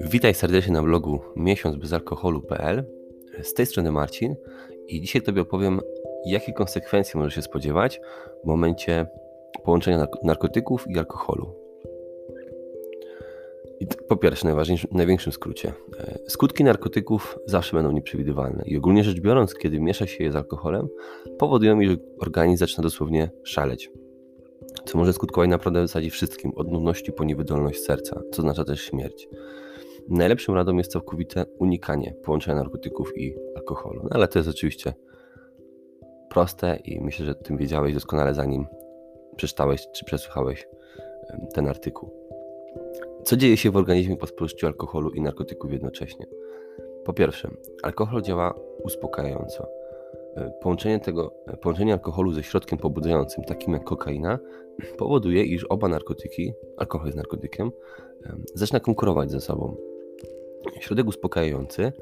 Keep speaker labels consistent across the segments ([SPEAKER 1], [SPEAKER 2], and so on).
[SPEAKER 1] Witaj serdecznie na blogu miesiącbezalkoholu.pl. Z tej strony Marcin i dzisiaj Tobie opowiem, jakie konsekwencje może się spodziewać w momencie połączenia narkotyków i alkoholu. I po pierwsze, w największym skrócie. E, skutki narkotyków zawsze będą nieprzewidywalne i ogólnie rzecz biorąc, kiedy miesza się je z alkoholem, powodują, że organizm zaczyna dosłownie szaleć. Co może skutkować naprawdę w zasadzie wszystkim, od nudności po niewydolność serca, co oznacza też śmierć. Najlepszą radą jest całkowite unikanie połączenia narkotyków i alkoholu. No ale to jest oczywiście proste i myślę, że tym wiedziałeś doskonale zanim przeczytałeś czy przesłuchałeś ten artykuł. Co dzieje się w organizmie po spożyciu alkoholu i narkotyków jednocześnie? Po pierwsze, alkohol działa uspokajająco. E, połączenie, tego, e, połączenie alkoholu ze środkiem pobudzającym, takim jak kokaina, powoduje, iż oba narkotyki, alkohol jest narkotykiem, zaczyna konkurować ze sobą. Środek uspokajający,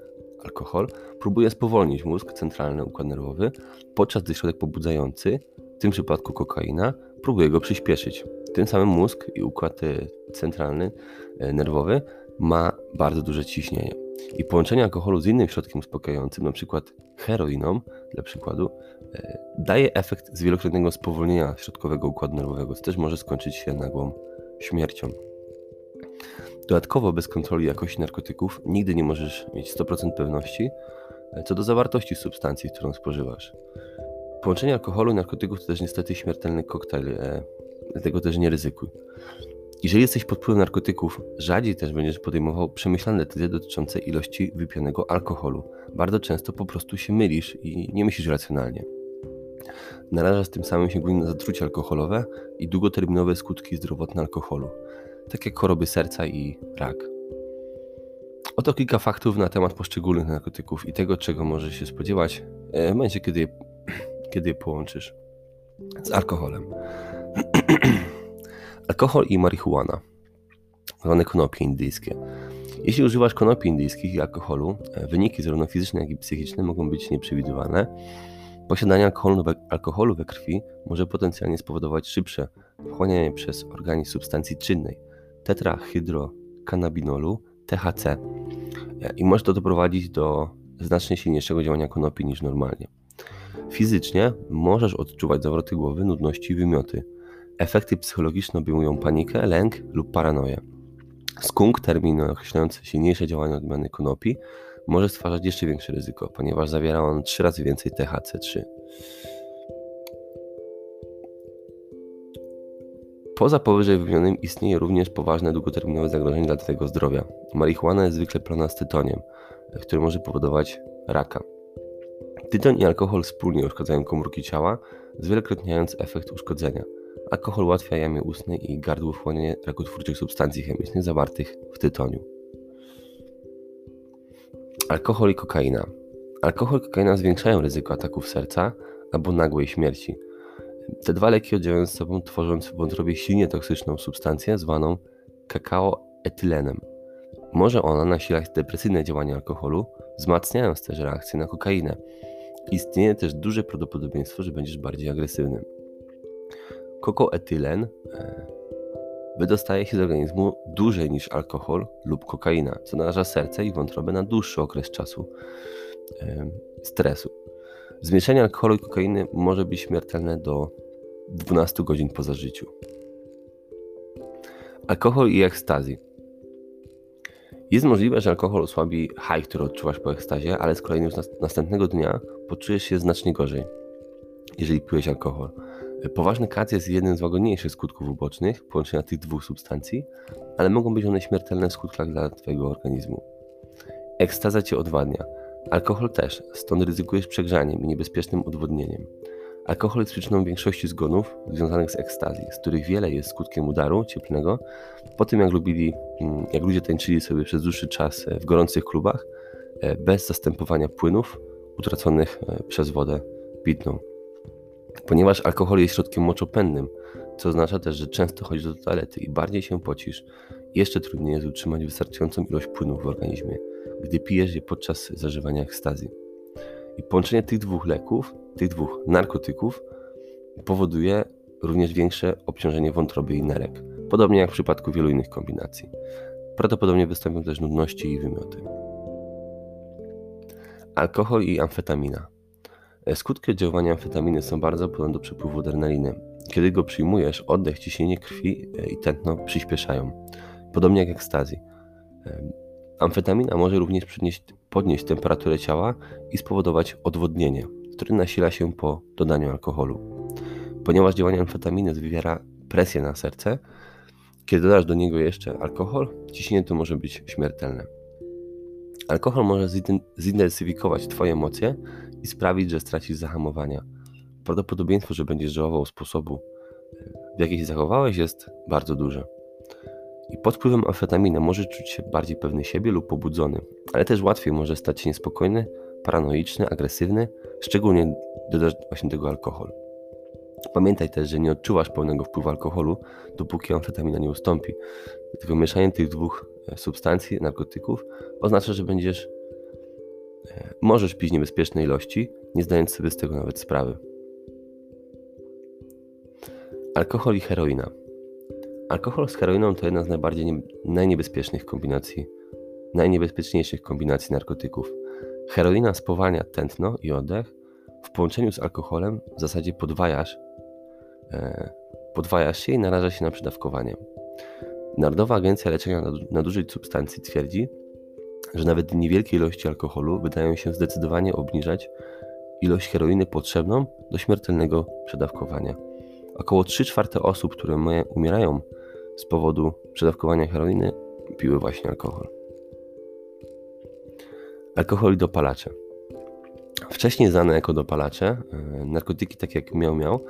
[SPEAKER 1] alkohol, próbuje spowolnić mózg, centralny układ nerwowy, podczas gdy środek pobudzający, w tym przypadku kokaina, próbuje go przyspieszyć. Tym samym mózg i układ e, centralny nerwowy ma bardzo duże ciśnienie. I połączenie alkoholu z innym środkiem uspokajającym, np. heroiną, dla przykładu, e, daje efekt zwielokrotnego spowolnienia środkowego układu nerwowego, co też może skończyć się nagłą śmiercią. Dodatkowo bez kontroli jakości narkotyków nigdy nie możesz mieć 100% pewności co do zawartości substancji, którą spożywasz. Połączenie alkoholu i narkotyków to też niestety śmiertelny koktajl, e, dlatego też nie ryzykuj. Jeżeli jesteś pod wpływem narkotyków, rzadziej też będziesz podejmował przemyślane decyzje dotyczące ilości wypianego alkoholu. Bardzo często po prostu się mylisz i nie myślisz racjonalnie. Narażasz tym samym się na zatrucie alkoholowe i długoterminowe skutki zdrowotne alkoholu takie jak choroby serca i rak. Oto kilka faktów na temat poszczególnych narkotyków i tego, czego możesz się spodziewać e, w momencie, kiedy je, kiedy je połączysz z alkoholem. Alkohol i marihuana, zwane konopie indyjskie. Jeśli używasz konopi indyjskich i alkoholu, e, wyniki zarówno fizyczne, jak i psychiczne mogą być nieprzewidywalne. Posiadanie alkoholu we, alkoholu we krwi może potencjalnie spowodować szybsze wchłanianie przez organizm substancji czynnej, tetrahydrokannabinolu, THC. I może to doprowadzić do znacznie silniejszego działania konopi niż normalnie. Fizycznie możesz odczuwać zawroty głowy, nudności i wymioty. Efekty psychologiczne obejmują panikę, lęk lub paranoję. Skunk, termin określający silniejsze działanie odmiany konopi, może stwarzać jeszcze większe ryzyko, ponieważ zawiera on 3 razy więcej THC3. Poza powyżej wymienionym istnieje również poważne długoterminowe zagrożenie dla Twojego zdrowia. Marihuana jest zwykle plona z tytoniem, który może powodować raka. Tytoń i alkohol wspólnie uszkadzają komórki ciała, zwielokrotniając efekt uszkodzenia. Alkohol ułatwia jamie ustnej i gardłu wchłanianie rakotwórczych substancji chemicznych zawartych w tytoniu. Alkohol i kokaina. Alkohol i kokaina zwiększają ryzyko ataków serca albo nagłej śmierci. Te dwa leki oddziałują z sobą, tworząc w wątrobie silnie toksyczną substancję zwaną kakaoetylenem. Może ona nasilać depresyjne działanie alkoholu, wzmacniając też reakcję na kokainę. Istnieje też duże prawdopodobieństwo, że będziesz bardziej agresywny. Kokoetylen e, wydostaje się z organizmu dłużej niż alkohol lub kokaina, co naraża serce i wątrobę na dłuższy okres czasu e, stresu. Zmieszanie alkoholu i kokainy może być śmiertelne do 12 godzin po zażyciu. Alkohol i ekstazji. Jest możliwe, że alkohol osłabi high, który odczuwasz po ekstazie, ale z kolei już następnego dnia poczujesz się znacznie gorzej, jeżeli pijesz alkohol. Poważny kac jest jednym z łagodniejszych skutków ubocznych połączenia tych dwóch substancji, ale mogą być one śmiertelne w skutkach dla Twojego organizmu. Ekstaza Cię odwadnia. Alkohol też, stąd ryzykujesz przegrzaniem i niebezpiecznym odwodnieniem. Alkohol jest przyczyną większości zgonów związanych z ekstazji, z których wiele jest skutkiem udaru cieplnego. Po tym, jak lubili, mm, jak ludzie tańczyli sobie przez dłuższy czas e, w gorących klubach, e, bez zastępowania płynów utraconych e, przez wodę pitną. Ponieważ alkohol jest środkiem moczopędnym, co oznacza też, że często chodzisz do toalety i bardziej się pocisz, jeszcze trudniej jest utrzymać wystarczającą ilość płynów w organizmie, gdy pijesz je podczas zażywania ekstazji. I połączenie tych dwóch leków, tych dwóch narkotyków powoduje również większe obciążenie wątroby i nerek, podobnie jak w przypadku wielu innych kombinacji. Prawdopodobnie wystąpią też nudności i wymioty. Alkohol i amfetamina. Skutki oddziaływania amfetaminy są bardzo podobne do przepływu adrenaliny. Kiedy go przyjmujesz, oddech, ciśnienie krwi i tętno przyspieszają, podobnie jak ekstazji. Amfetamina może również podnieść temperaturę ciała i spowodować odwodnienie, które nasila się po dodaniu alkoholu. Ponieważ działanie amfetaminy wywiera presję na serce, kiedy dodasz do niego jeszcze alkohol, ciśnienie to może być śmiertelne. Alkohol może zintensyfikować Twoje emocje i sprawić, że stracisz zahamowania. Prawdopodobieństwo, że będziesz żałował sposobu, w jaki się zachowałeś, jest bardzo duże. I pod wpływem amfetaminy możesz czuć się bardziej pewny siebie lub pobudzony, ale też łatwiej może stać się niespokojny, paranoiczny, agresywny, szczególnie dodasz właśnie tego alkohol. Pamiętaj też, że nie odczuwasz pełnego wpływu alkoholu, dopóki amfetamina nie ustąpi. Dlatego mieszanie tych dwóch e, substancji, narkotyków, oznacza, że będziesz e, możesz pić niebezpieczne ilości, nie zdając sobie z tego nawet sprawy. Alkohol i heroina. Alkohol z heroiną to jedna z najbardziej nie, najniebezpiecznych kombinacji, najniebezpieczniejszych kombinacji narkotyków. Heroina spowalnia tętno i oddech. W połączeniu z alkoholem w zasadzie podwajasz, e, podwajasz się i naraża się na przedawkowanie. Narodowa Agencja Leczenia Nadużyć Substancji twierdzi, że nawet niewielkie ilości alkoholu wydają się zdecydowanie obniżać ilość heroiny potrzebną do śmiertelnego przedawkowania. Około 3 czwarte osób, które umierają z powodu przedawkowania heroiny, piły właśnie alkohol. Alkohol i dopalacze. Wcześniej znane jako dopalacze, e, narkotyki takie jak miał miał,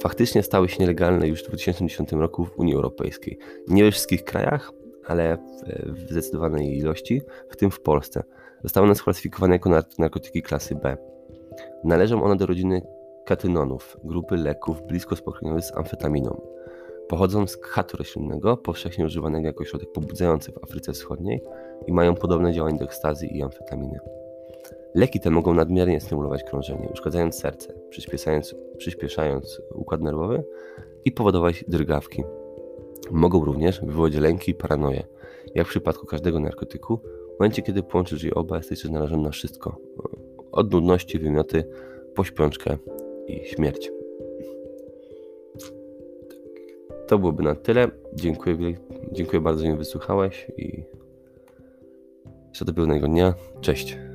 [SPEAKER 1] faktycznie stały się nielegalne już w 2010 roku w Unii Europejskiej. Nie we wszystkich krajach, ale w zdecydowanej ilości, w tym w Polsce. Zostały one sklasyfikowane jako narkotyki klasy B. Należą one do rodziny katynonów, grupy leków blisko spokrewnionych z amfetaminą. Pochodzą z khatu roślinnego, powszechnie używanego jako środek pobudzający w Afryce Wschodniej i mają podobne działanie do ekstazji i amfetaminy. Leki te mogą nadmiernie stymulować krążenie, uszkadzając serce, przyspieszając, przyspieszając układ nerwowy i powodować drgawki. Mogą również wywołać lęki i paranoję. Jak w przypadku każdego narkotyku, w momencie kiedy połączysz je oba, jesteś narażony na wszystko. Od nudności, wymioty, po śpiączkę i śmierć. To byłoby na tyle. Dziękuję, dziękuję bardzo, że mnie wysłuchałeś i do dobrego dnia. Cześć.